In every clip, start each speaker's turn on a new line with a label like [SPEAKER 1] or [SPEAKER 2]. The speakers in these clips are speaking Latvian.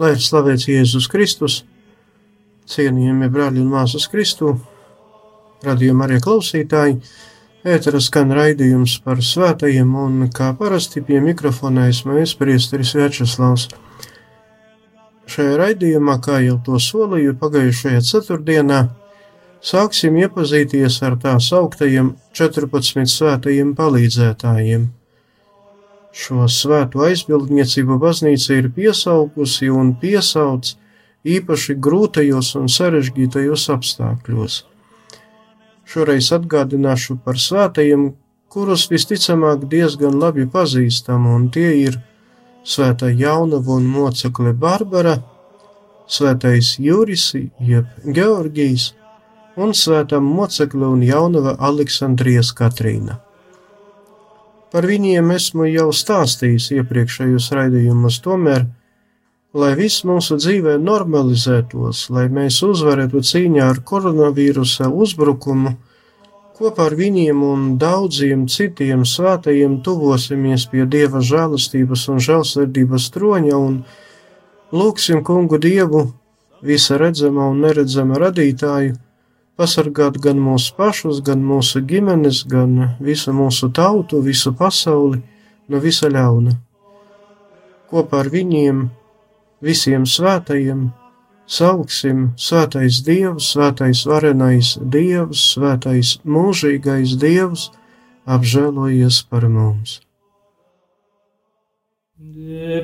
[SPEAKER 1] Lai ir slavēts Jēzus Kristus, cienījamie brāļi un māsas Kristu, radījuma arī klausītāji. Ētera skan raidījums par svētajiem, un kā parasti pie mikrofona esmu es, Priesteris Večeslavs. Šajā raidījumā, kā jau to solīju pagājušajā ceturtdienā, sāksim iepazīties ar tā sauktajiem 14 svētajiem palīdzētājiem. Šo svēto aizbildniecību baznīca ir piesaukusi un piesauc īpaši grūtajos un sarežģītajos apstākļos. Šoreiz atgādināšu par svētajiem, kurus visticamāk diezgan labi pazīstam, un tie ir Svētā Jaunava un Mocekle Barbara, Svētais Juris, jeb Georgijs, un Svētā Mocekle un Jaunava Aleksandrijas Katrīna. Par viņiem esmu jau stāstījis iepriekšējos raidījumos, tomēr lai viss mūsu dzīvē normalizētos, lai mēs uzvarētu cīņā ar koronavīrusa uzbrukumu, kopā ar viņiem un daudziem citiem svētajiem tuvosimies pie Dieva žēlastības un žēlsirdības troņa un lūgsim kungu Dievu, visa redzama un neredzama radītāju, pasargāt gan mūsu pašus, gan mūsu ģimenes, gan visu mūsu tautu, visu pasauli no visa ļauna. Kopā ar viņiem visiem svētajiem, sauksim svētais Dievs, svētais varenais Dievs, svētais mūžīgais Dievs, apžēlojies par mums. De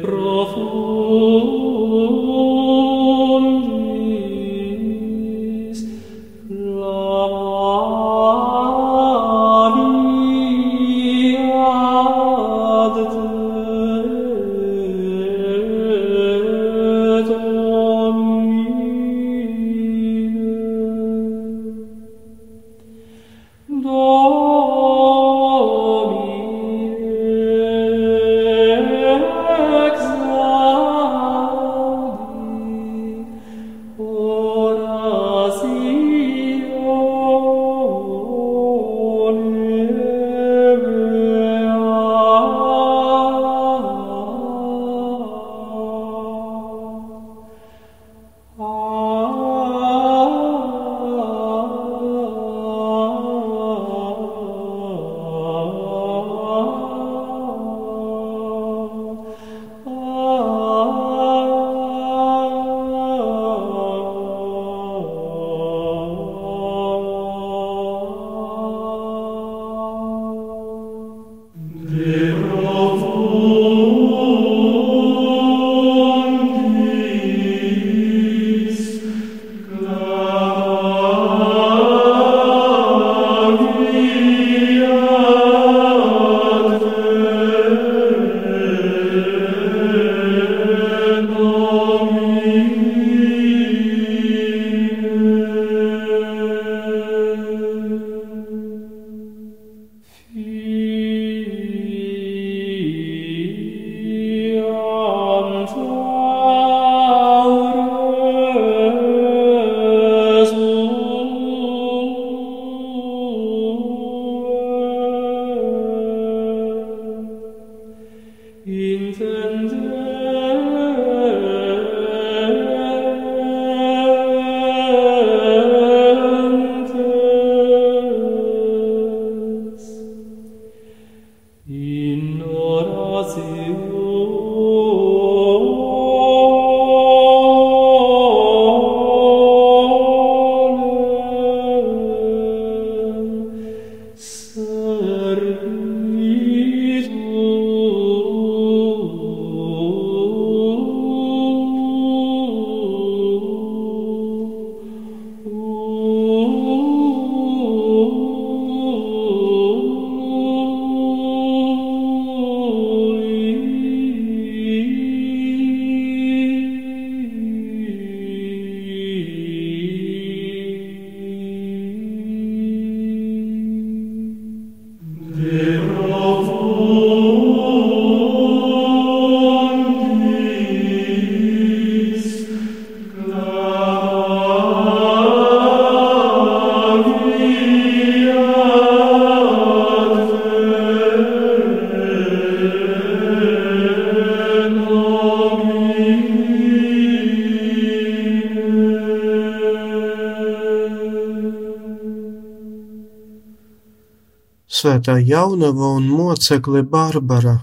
[SPEAKER 1] svētā jaunava un mocekle Barbara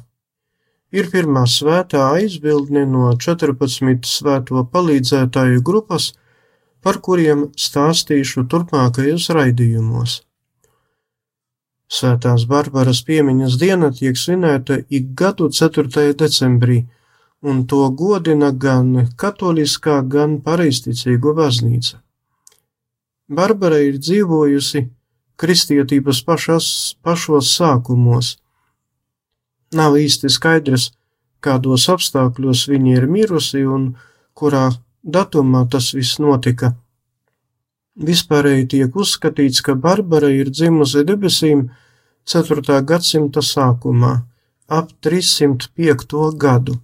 [SPEAKER 1] ir pirmā svētā aizbildne no 14 svēto palīdzētāju grupas, par kuriem stāstīšu turpmākajos raidījumos. Svētās Barbaras piemiņas diena tiek svinēta ik gadu 4. decembrī, un to godina gan katoliskā, gan pareizticīgo baznīca. Barbara ir dzīvojusi kristietības pašas, pašos sākumos. Nav īsti skaidrs, kādos apstākļos viņa ir mirusi un kurā datumā tas viss notika. Vispārēji tiek uzskatīts, ka Barbara ir dzimusi debesīm 4. gadsimta sākumā, ap 305. gadu,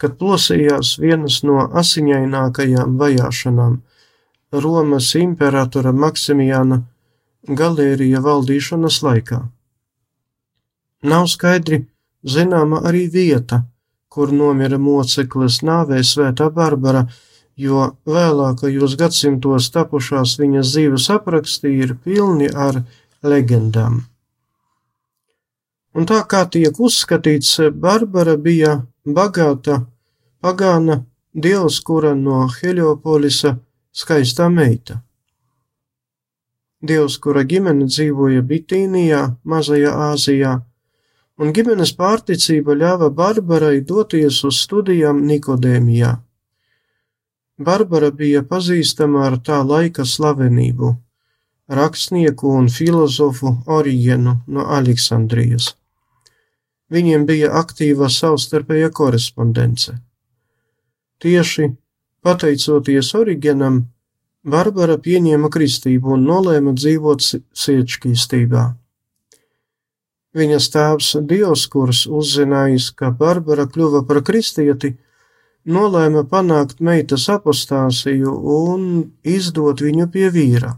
[SPEAKER 1] kad plosījās vienas no asiņainākajām vajāšanām Romas imperatora Maksimijāna Galērija valdīšanas laikā. Nav skaidri zināma arī vieta, kur nomira moceklis nāvē Svētā Barbara, jo vēlākajos gadsimtos tapušās viņas dzīves apraksti ir pilni ar legendām. Un tā kā tiek uzskatīts, Barbara bija bagāta pagāna dievs, kura no Heliopolisa skaistā meita. Dievs, kura ģimene dzīvoja Bitīnijā, Mazajā Āzijā, un ģimenes pārticība ļāva Barbarai doties uz studijām Nikodēmijā. Barbara bija pazīstama ar tā laika slavenību, rakstnieku un filozofu Origenu no Aleksandrijas. Viņiem bija aktīva savstarpēja korespondence. Tieši pateicoties Origenam, Barbara pieņēma kristību un nolēma dzīvot siečkīstībā. Viņas tēvs Dioskurs, uzzinājis, ka Barbara kļuva par kristieti, nolēma panākt meitas apostāsiju un izdot viņu pie vīra.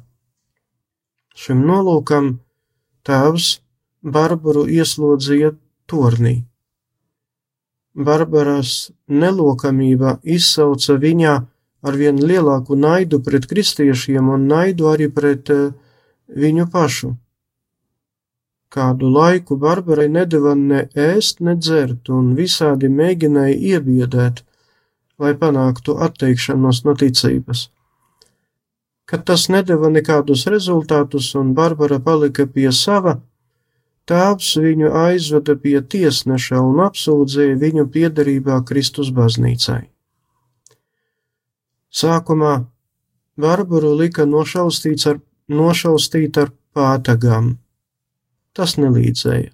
[SPEAKER 1] Šim nolūkam tēvs Barbaru ieslodzīja tornī. Barbaras nelokamība izsauca viņā arvien lielāku naidu pret kristiešiem un naidu arī pret uh, viņu pašu. Kādu laiku Barbarai nedeva ne ēst, ne dzert, un visādi mēģināja iebiedēt, lai panāktu atteikšanos no ticības. Kad tas nedeva nekādus rezultātus un Barbara palika pie sava, tēvs viņu aizveda pie tiesneša un apsūdzēja viņu piederībā Kristus baznīcai. Sākumā Barbaru lika nošaustīt ar, nošaustīt ar pātagām tas nelīdzēja.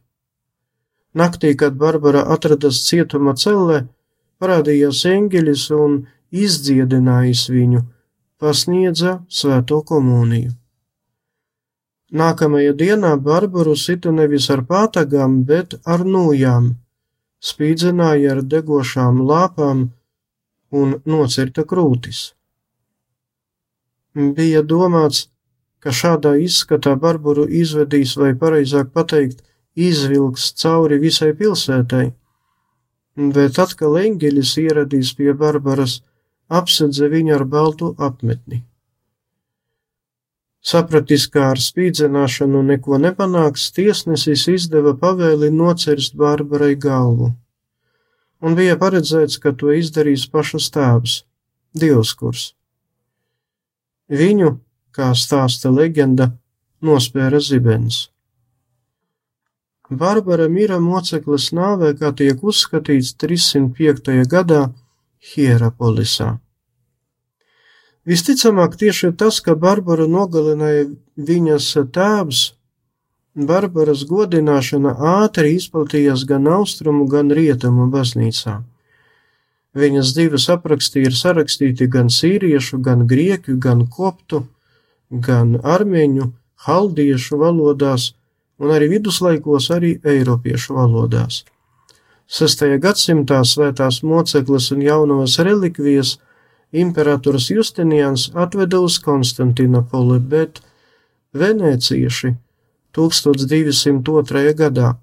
[SPEAKER 1] Naktī, kad Barbara atradas cietuma cellē, parādījās eņģelis un izdziedinājis viņu, pasniedza svēto komuniju. Nākamajā dienā Barbaru sita nevis ar pātagām, bet ar nūjām, spīdzināja ar degošām lāpām un nocirta krūtis. Bija domāts, ka šādā izskatā Barbaru izvedīs, vai pareizāk pateikt, izvilks cauri visai pilsētai, bet atkal eņģelis ieradīs pie Barbaras, apsedze viņu ar baltu apmetni. Sapratis, kā ar spīdzināšanu neko nepanāks, tiesnesis izdeva pavēli nocerst Barbarai galvu, un bija paredzēts, ka to izdarīs pašas tēvs, Dioskurs. Viņu kā stāsta leģenda, nospēra zibens. Barbara mira mocekles nāvē, kā tiek uzskatīts 305. gadā Hierapolisā. Visticamāk tieši tas, ka Barbara nogalināja viņas tēvs, Barbaras godināšana ātri izplatījās gan austrumu, gan rietumu baznīcā. Viņas dzīves apraksti ir sarakstīti gan sīriešu, gan grieķu, gan koptu, gan armēņu, haldiešu valodās, un arī viduslaikos arī eiropiešu valodās. 6. gadsimtā svētās mocekles un jaunavas relikvijas imperators Justinians atveda uz Konstantinopoli, bet venēcieši 1202. gadā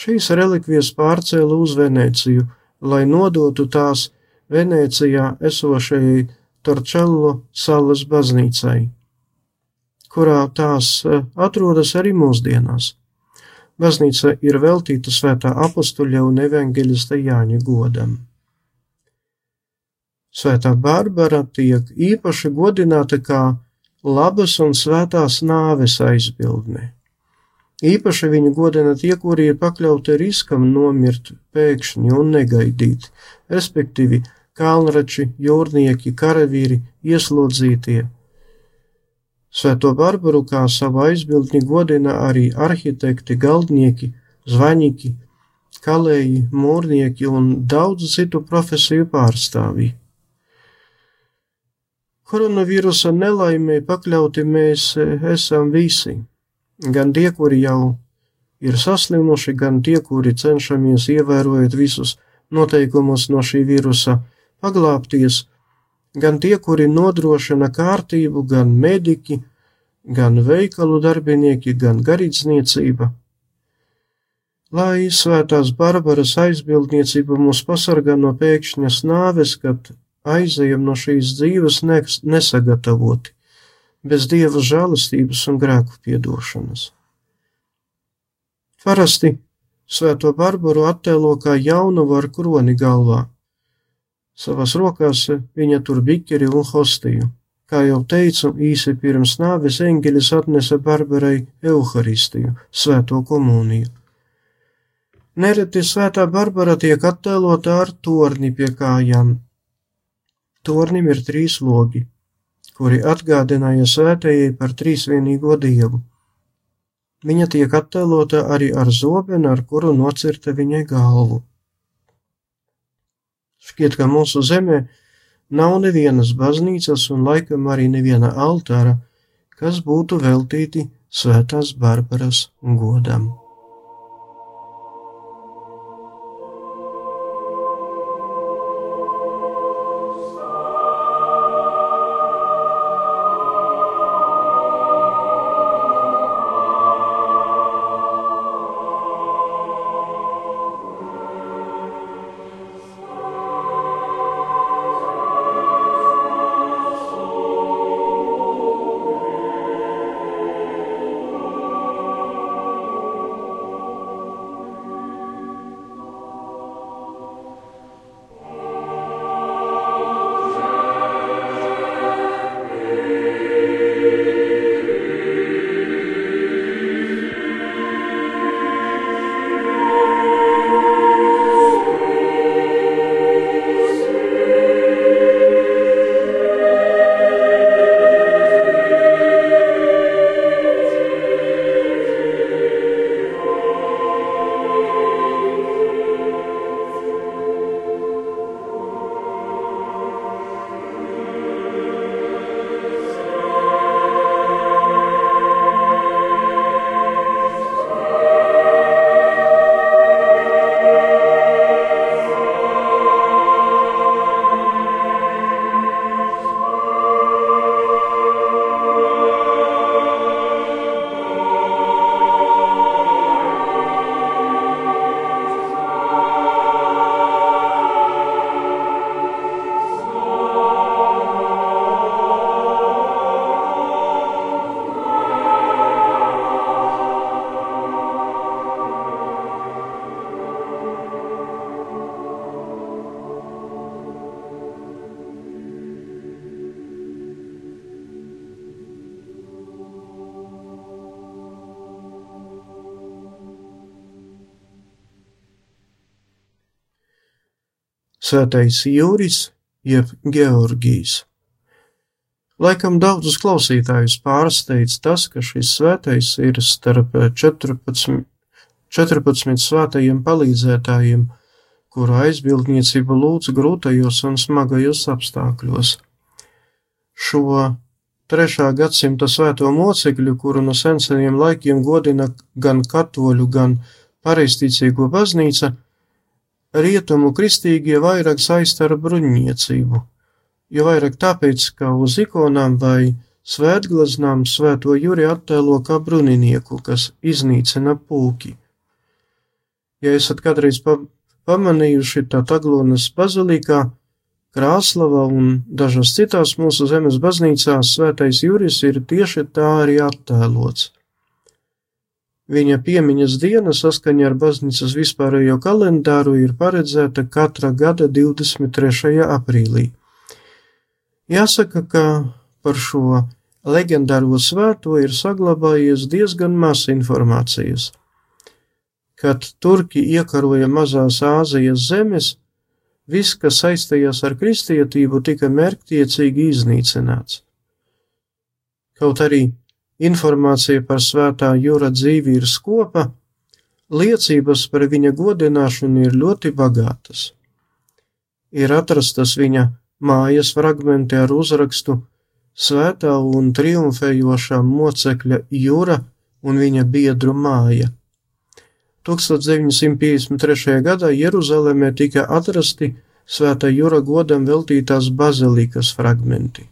[SPEAKER 1] šīs relikvijas pārcēla uz Venēciju, lai nodotu tās Venēcijā esošajai Torčello salas baznīcai kurā tās e, atrodas arī mūsdienās. baznīca ir veltīta svētā apustuļa un evanģelista Jāņa godam. Svētā Bārbara tiek īpaši godināta kā labas un svētās nāves aizbildne. Īpaši viņu godina tie, kuri ir pakļauti riskam nomirt pēkšņi un negaidīti, respektīvi kalnrači, jūrnieki, karavīri, ieslodzītie. Svēto Barbaru kā savu aizbildni godina arī arhitekti, galdnieki, zvaņķi, kalēji, mūrnieki un daudzu citu profesiju pārstāvji. Koronavīrusa nelaimē pakļauti mēs e, esam visi, gan tie, kuri jau ir saslimuši, gan tie, kuri cenšamies ievērojot visus noteikumus no šī vīrusa paglābties, gan tie, kuri nodrošina kārtību, gan mediķi, gan veikalu darbinieki, gan garīdzniecība. Lai svētās Barbaras aizbildniecība mūs pasargā no pēkšņas nāves, kad aizejam no šīs dzīves nesagatavoti, bez dieva žēlastības un grēku piedošanas. Parasti svēto Barbaru attēlo kā jaunavu ar kroni galvā Savās rokās viņa tur biķeri un hostiju. Kā jau teicu, īsi pirms nāves eņģelis atnesa Barbarai evaharistiju, svēto komuniju. Nereti svētā Barbara tiek attēlota ar torni pie kājām. Tornim ir trīs logi, kuri atgādināja svētējai par trīsvienīgo dievu. Viņa tiek attēlota arī ar zobenu, ar kuru nocirta viņai galvu. Šķiet, ka mūsu zemē nav nevienas baznīcas un laikam arī neviena altāra, kas būtu veltīti svētās Barbaras godam. Svētais Jūris jeb Georgijs. Laikam daudzus klausītājus pārsteidz tas, ka šis svētais ir starp 14, 14 svētajiem palīdzētājiem, kuru aizbildniecība lūdz grūtajos un smagajos apstākļos. Šo trešā gadsimta svēto mocekļu, kuru no senseniem laikiem godina gan katoļu, gan pareizticīgo baznīca, Rietumu kristīgie vairāk saista ar bruņniecību, jo vairāk tāpēc, ka uz ikonām vai svētglaznām svēto jūri attēlo kā bruninieku, kas iznīcina pūki. Ja esat kādreiz pa pamanījuši, tad Aglonas bazilikā, Krāslava un dažas citās mūsu zemes baznīcās svētais jūris ir tieši tā arī attēlots. Viņa piemiņas diena saskaņā ar baznīcas vispārējo kalendāru ir paredzēta katra gada 23. aprīlī. Jāsaka, ka par šo leģendāro svēto ir saglabājies diezgan maz informācijas. Kad turki iekaroja mazās Āzijas zemes, viss, kas saistījās ar kristietību, tika mērķtiecīgi iznīcināts. Kaut arī informācija par svētā jūra dzīvi ir skopa, liecības par viņa godināšanu ir ļoti bagātas. Ir atrastas viņa mājas fragmenti ar uzrakstu Svētā un triumfējošā mocekļa jūra un viņa biedru māja. 1953. gadā Jeruzalemē tika atrasti Svētā jūra godam veltītās bazilikas fragmenti.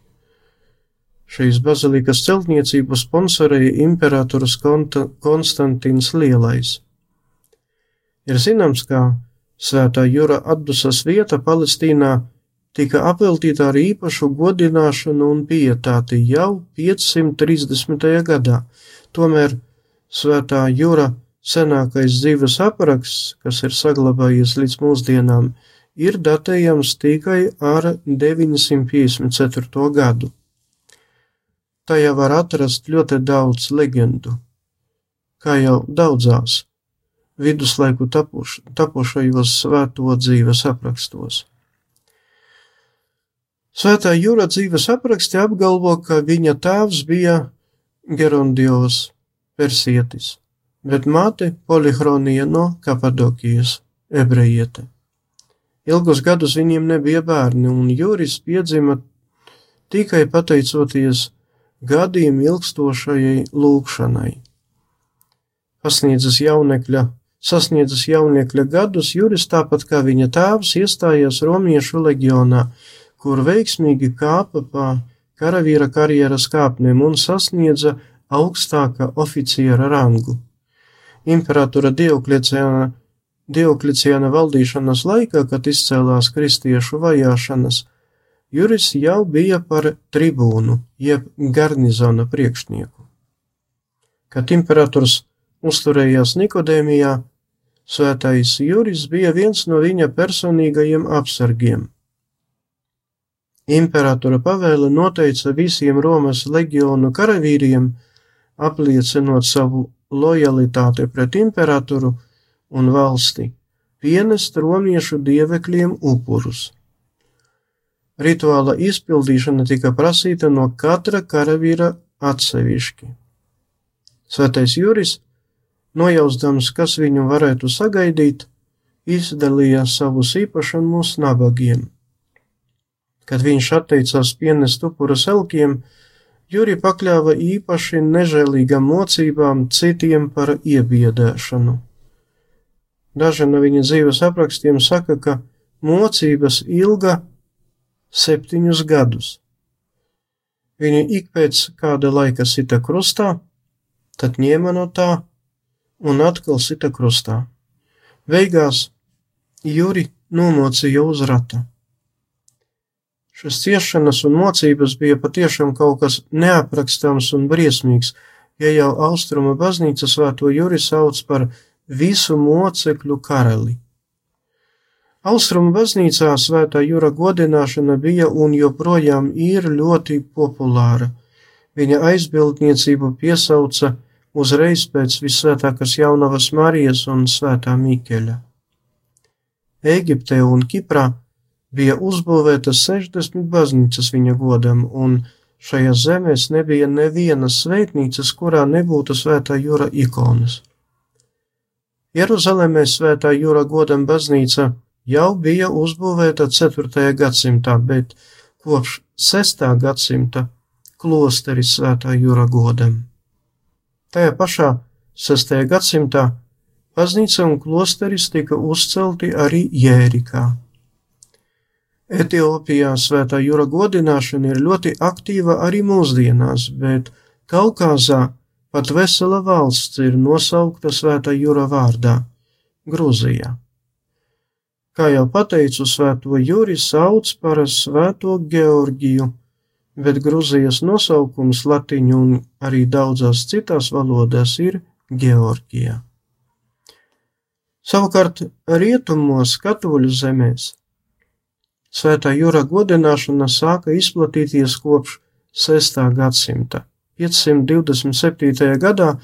[SPEAKER 1] Šīs bazilikas celtniecību sponsorēja imperators Konstantīns Lielais. Ir zināms, ka Svētā jūra atdusas vieta Palestīnā tika apveltīta ar īpašu godināšanu un pietāti jau 530. gadā. Tomēr Svētā jūra senākais dzīves apraksts, kas ir saglabājies līdz mūsdienām, ir datējams tikai ar 954. gadu. Tajā var atrast ļoti daudz leģendu, kā jau daudzās viduslaiku tapuš, tapušajos svēto dzīves aprakstos. Svētā jūra dzīves apraksti apgalvo, ka viņa tēvs bija Gerondijos persietis, bet māte Polihronija no Kapadokijas ebrejiete. Ilgus gadus viņiem nebija bērni, un Jūris piedzima tikai pateicoties gadiem ilgstošajai lūkšanai. Pasniedzis jaunekļa, sasniedzis jaunekļa gadus, Juris tāpat kā viņa tēvs iestājās Romiešu leģionā, kur veiksmīgi kāpa pa karavīra karjeras kāpnēm un sasniedza augstāka oficiera rangu. Imperatora Diokleciāna, Diokleciāna valdīšanas laikā, kad izcēlās kristiešu vajāšanas, Juris jau bija par tribūnu, jeb garnizona priekšnieku. Kad imperators uzturējās Nikodēmijā, svētais Juris bija viens no viņa personīgajiem apsargiem. Imperatora pavēle noteica visiem Romas leģionu karavīriem, apliecinot savu lojalitāti pret imperatoru un valsti, pienest romiešu dievekļiem upurus. Rituāla izpildīšana tika prasīta no katra karavīra atsevišķi. Svētais Juris, nojausdams, kas viņu varētu sagaidīt, izdalīja savus īpašumus nabagiem. Kad viņš atteicās pienest upurus elkiem, Juri pakļāva īpaši nežēlīgām mocībām citiem par iebiedēšanu. Daži no viņa dzīves aprakstiem saka, ka mocības ilga septiņus gadus. Viņu ik pēc kāda laika sita krustā, tad ņēma no tā un atkal sita krustā. Beigās Juri nomocīja uz rata. Šis ciešanas un mocības bija patiešām kaut kas neaprakstāms un briesmīgs, ja jau austruma baznīca svēto Juri sauc par visu mocekļu karali. Austrumu baznīcā svētā jūra godināšana bija un joprojām ir ļoti populāra. Viņa aizbildniecību piesauca uzreiz pēc visvētākās jaunavas Marijas un svētā Mīkeļa. Eģiptē un Kiprā bija uzbūvētas 60 baznīcas viņa godam, un šajās zemēs nebija nevienas svētnīcas, kurā nebūtu svētā jūra ikonas. Jeruzalemē svētā jūra godam baznīca jau bija uzbūvēta 4. gadsimtā, bet kopš 6. gadsimta klosteris Svētā jūra godam. Tajā pašā 6. gadsimtā baznīca un klosteris tika uzcelti arī Jērikā. Etiopijā Svētā jūra godināšana ir ļoti aktīva arī mūsdienās, bet Kaukāzā pat vesela valsts ir nosaukta Svētā jūra vārdā - Grūzijā. Kā jau pateicu, svēto Juri sauc par svēto Georgiju, bet Gruzijas nosaukums latiņu un arī daudzās citās valodās ir Georgijā. Savukārt rietumos katoļu zemēs Svētā jūra godināšana sāka izplatīties kopš 6. gadsimta. 527. gadā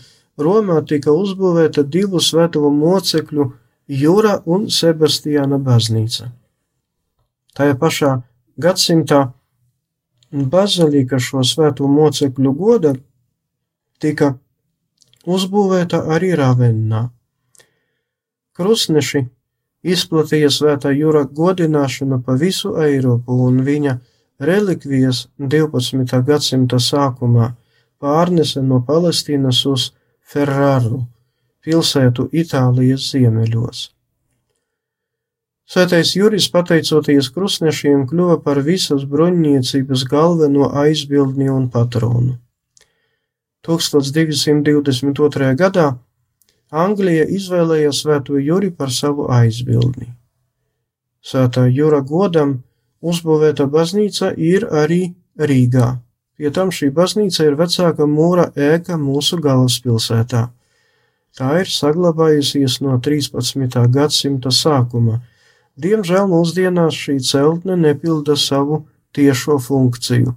[SPEAKER 1] Romā tika uzbūvēta divu svētumu mocekļu Jūra un Sebastiāna baznīca. Tajā pašā gadsimtā bazilika šo svēto mocekļu goda tika uzbūvēta arī Ravennā. Krusneši izplatīja svētā jūra godināšanu pa visu Eiropu un viņa relikvijas 12. gadsimta sākumā pārnese no Palestīnas uz Ferraru, pilsētu Itālijas ziemeļos. Svētais Juris, pateicoties krustnešiem, kļuva par visas bruņniecības galveno aizbildni un patronu. 1222. gadā Anglija izvēlējās Svēto Juri par savu aizbildni. Svētā Jura godam uzbūvēta baznīca ir arī Rīgā. Pie tam šī baznīca ir vecāka mūra ēka mūsu galvaspilsētā. Tā ir saglabājusies no 13. gadsimta sākuma. Diemžēl mūsdienās šī celtne nepilda savu tiešo funkciju.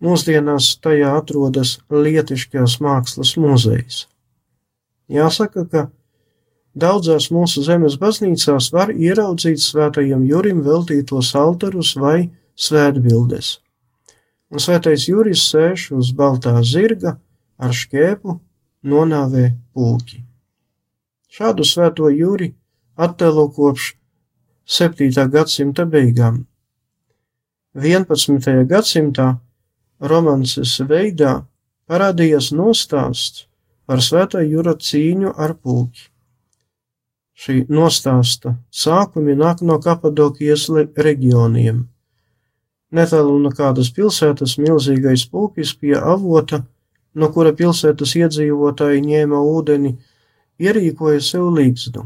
[SPEAKER 1] Mūsdienās tajā atrodas Lietiškās mākslas muzejs. Jāsaka, ka daudzās mūsu zemes baznīcās var ieraudzīt svētajam Jurim veltītos altarus vai svētbildes. Un svētais Juris sēž uz baltā zirga ar šķēpu nonāvē pulki. Šādu svēto Juri attēlo kopš 7. gadsimta beigām. 11. gadsimtā romances veidā parādījās nostāsts par svētā jūra cīņu ar pulki. Šī nostāsta sākumi nāk no Kapadokijas reģioniem. Netālu no kādas pilsētas milzīgais pulkis pie avota, no kura pilsētas iedzīvotāji ņēma ūdeni, ierīkoja sev līgzdu.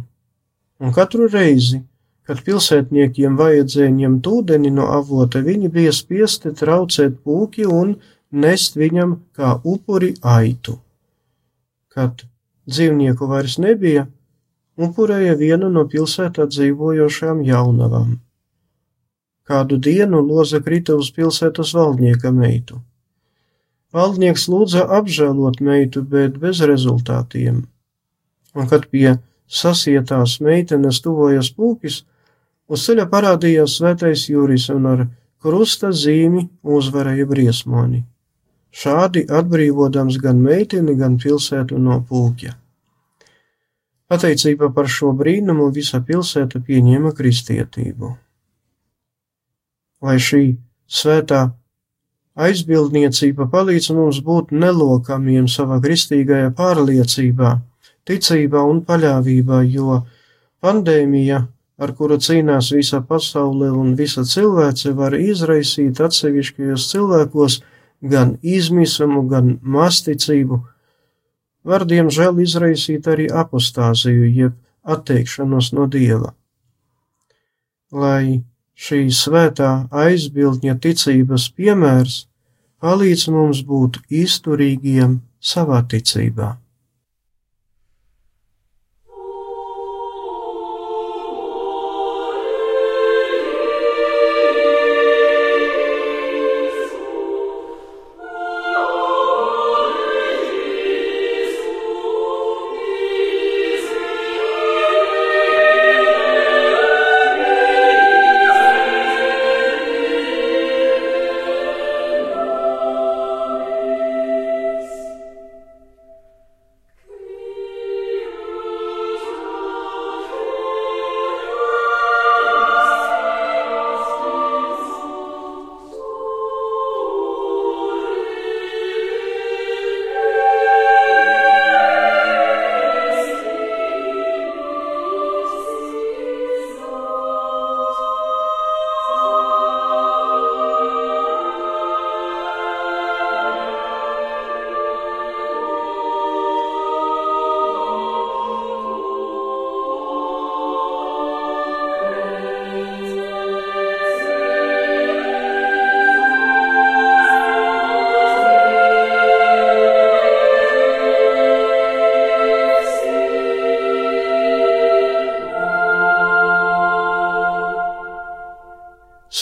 [SPEAKER 1] Un katru reizi, kad pilsētniekiem vajadzēja ņemt ūdeni no avota, viņi bija spiesti traucēt pulki un nest viņam kā upuri aitu. Kad dzīvnieku vairs nebija, upurēja vienu no pilsētā dzīvojošām jaunavām. Kādu dienu loza krita uz pilsētas valdnieka meitu. Valdnieks lūdza apžēlot meitu, bet bez rezultātiem. Un kad pie sasietās meitenes tuvojas pūkis, uz ceļa parādījās svētais jūris un ar krusta zīmi uzvarēja briesmoni šādi atbrīvodams gan meiteni, gan pilsētu no pulkja. Pateicība par šo brīnumu visa pilsēta pieņēma kristietību. Lai šī svētā aizbildniecība palīdz mums būt nelokamiem savā kristīgajā pārliecībā, ticībā un paļāvībā, jo pandēmija, ar kuru cīnās visa pasaule un visa cilvēce, var izraisīt atsevišķajos cilvēkos gan izmisumu, gan masticību, var diemžēl izraisīt arī apostāziju, jeb atteikšanos no dieva. Lai šī svētā aizbildņa ticības piemērs palīdz mums būt izturīgiem savā ticībā.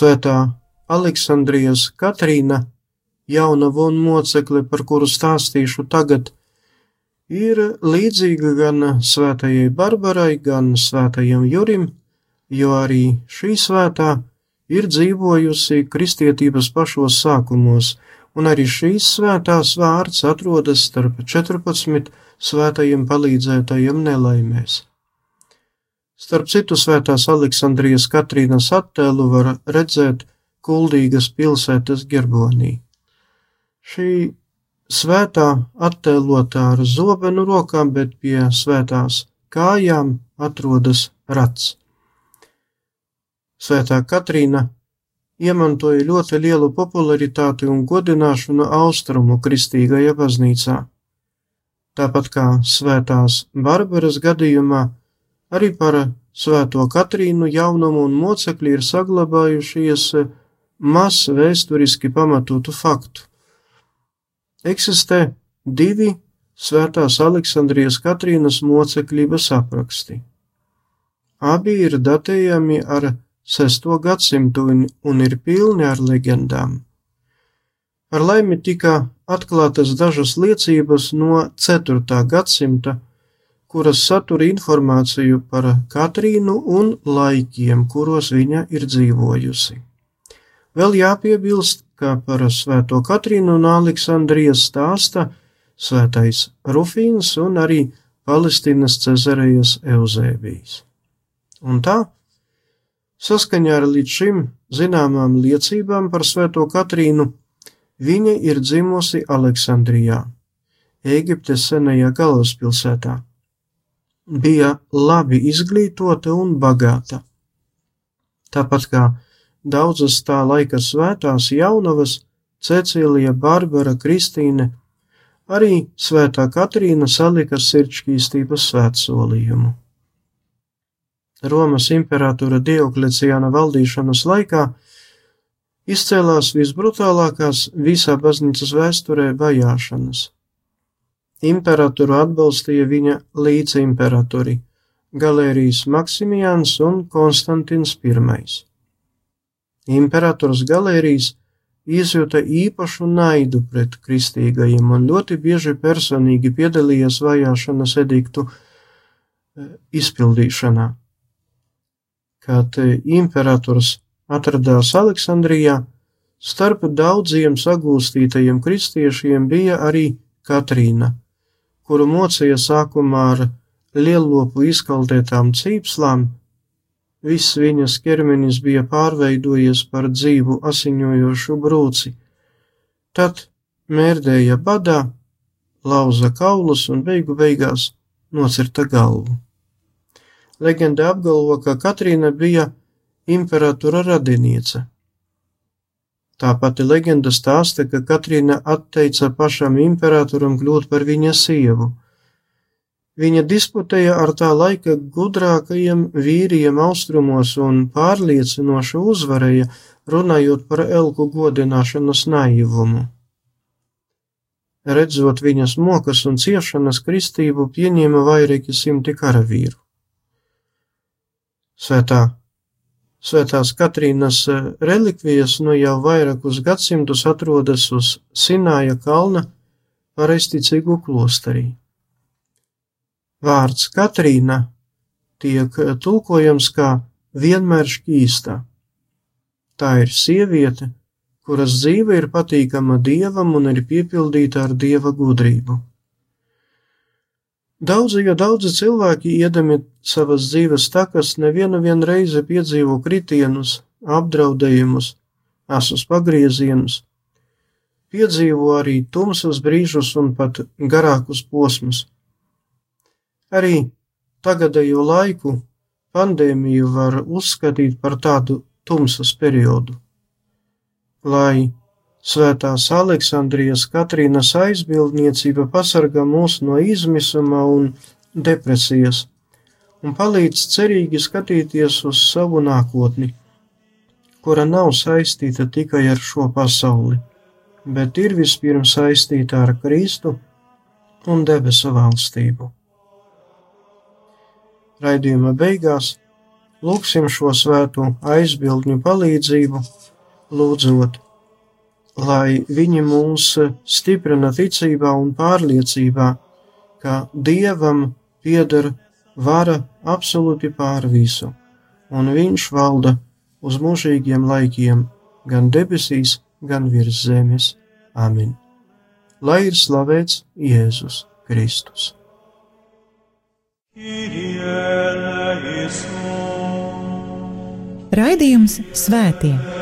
[SPEAKER 1] Svētā Aleksandrijas Katrīna, jaunava un mocekle, par kuru stāstīšu tagad, ir līdzīga gan svētajai Barbarai, gan svētajam Jurim, jo arī šī svētā ir dzīvojusi kristietības pašos sākumos, un arī šīs svētās vārds atrodas starp 14 svētajiem palīdzētajiem nelaimēs. Starp citu svētās Aleksandrijas Katrīnas attēlu var redzēt kuldīgas pilsētas gerbonī. Šī svētā attēlotā ar zobenu rokām, bet pie svētās kājām atrodas rats. Svētā Katrīna iemantoja ļoti lielu popularitāti un godināšanu austrumu kristīgajā baznīcā. Tāpat kā svētās Barbaras gadījumā, arī par svēto Katrīnu jaunumu un mocekļi ir saglabājušies maz vēsturiski pamatotu faktu. Eksistē divi svētās Aleksandrijas Katrīnas mocekļības apraksti. Abi ir datējami ar 6. gadsimtu un, ir pilni ar leģendām. Ar laimi tika atklātas dažas liecības no 4. gadsimta, kuras satura informāciju par Katrīnu un laikiem, kuros viņa ir dzīvojusi. Vēl jāpiebilst, ka par svēto Katrīnu un Aleksandrijas stāsta svētais Rufīns un arī Palestīnas Cezarejas Euzēbijs. Un tā, Saskaņā ar līdz šim zināmām liecībām par Svēto Katrīnu, viņa ir dzimusi Aleksandrijā, Ēģiptes senajā galvaspilsētā. Bija labi izglītota un bagāta. Tāpat kā daudzas tā laika svētās jaunavas, Cecīlija, Barbara, Kristīne, arī Svētā Katrīna salika sirdsšķīstības svētsolījumu. Romas imperatora Diokleciāna valdīšanas laikā izcēlās visbrutālākās visā baznīcas vēsturē vajāšanas. Imperatoru atbalstīja viņa līdzimperatori Galērijas Maksimijāns un Konstantins I. Imperators Galērijas izjuta īpašu naidu pret kristīgajiem un ļoti bieži personīgi piedalījās vajāšanas ediktu eh, izpildīšanā kad imperators atradās Aleksandrijā, starp daudziem sagūstītajiem kristiešiem bija arī Katrīna, kuru mocīja sākumā ar lielopu izkaldētām cīpslām, viss viņas ķermenis bija pārveidojies par dzīvu asiņojošu brūci, tad mērdēja badā, lauza kaulus un beigu beigās nocirta galvu. Leģenda apgalvo, ka Katrīna bija imperatora radiniece. Tā pati leģenda stāsta, ka Katrīna atteica pašam imperatoram kļūt par viņa sievu. Viņa disputēja ar tā laika gudrākajiem vīriem austrumos un pārliecinoši uzvarēja, runājot par elku godināšanas naivumu. Redzot viņas mokas un ciešanas kristību, pieņēma vairāki simti karavīru. Svētā, svētās Katrīnas eh, relikvijas nu jau vairākus gadsimtus atrodas uz Sināja kalna pareizticīgu klosterī. Vārds Katrīna tiek eh, tulkojams kā vienmēr šķīsta. Tā ir sieviete, kuras dzīve ir patīkama dievam un ir piepildīta ar dieva gudrību. Daudzi, jo daudzi cilvēki, iedami savas dzīves takas, nevienu vien reizi piedzīvo kritienus, apdraudējumus, asus pagriezienus, piedzīvo arī tumsas brīžus un pat garākus posmus. Arī tagadējo laiku pandēmiju var uzskatīt par tādu tumsas periodu. Lai Svētās Aleksandrijas Katrīnas aizbildniecība pasargā mūs no izmisuma un depresijas un palīdz cerīgi skatīties uz savu nākotni, kura nav saistīta tikai ar šo pasauli, bet ir vispirms saistīta ar Kristu un debesu valstību. Raidījuma beigās Lūksim šo svēto aizbildņu palīdzību, lūdzot, lai viņi mūs stiprina ticībā un pārliecībā, ka Dievam pieder vara absolūti pār visu, un Viņš valda uz mūžīgiem laikiem, gan debesīs, gan virs zemes. Amen! Lai ir slavēts Jēzus Kristus!
[SPEAKER 2] Raidījums Svētie.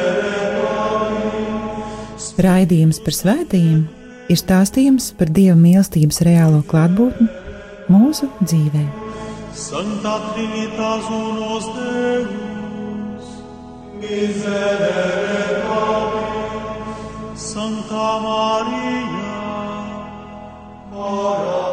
[SPEAKER 2] Raidījums par svētījumiem ir stāstījums par dieva mīlestības reālo klātbūtni mūsu dzīvē. Santa Trinitas unos Deus, miserere nobis, Santa Maria, ora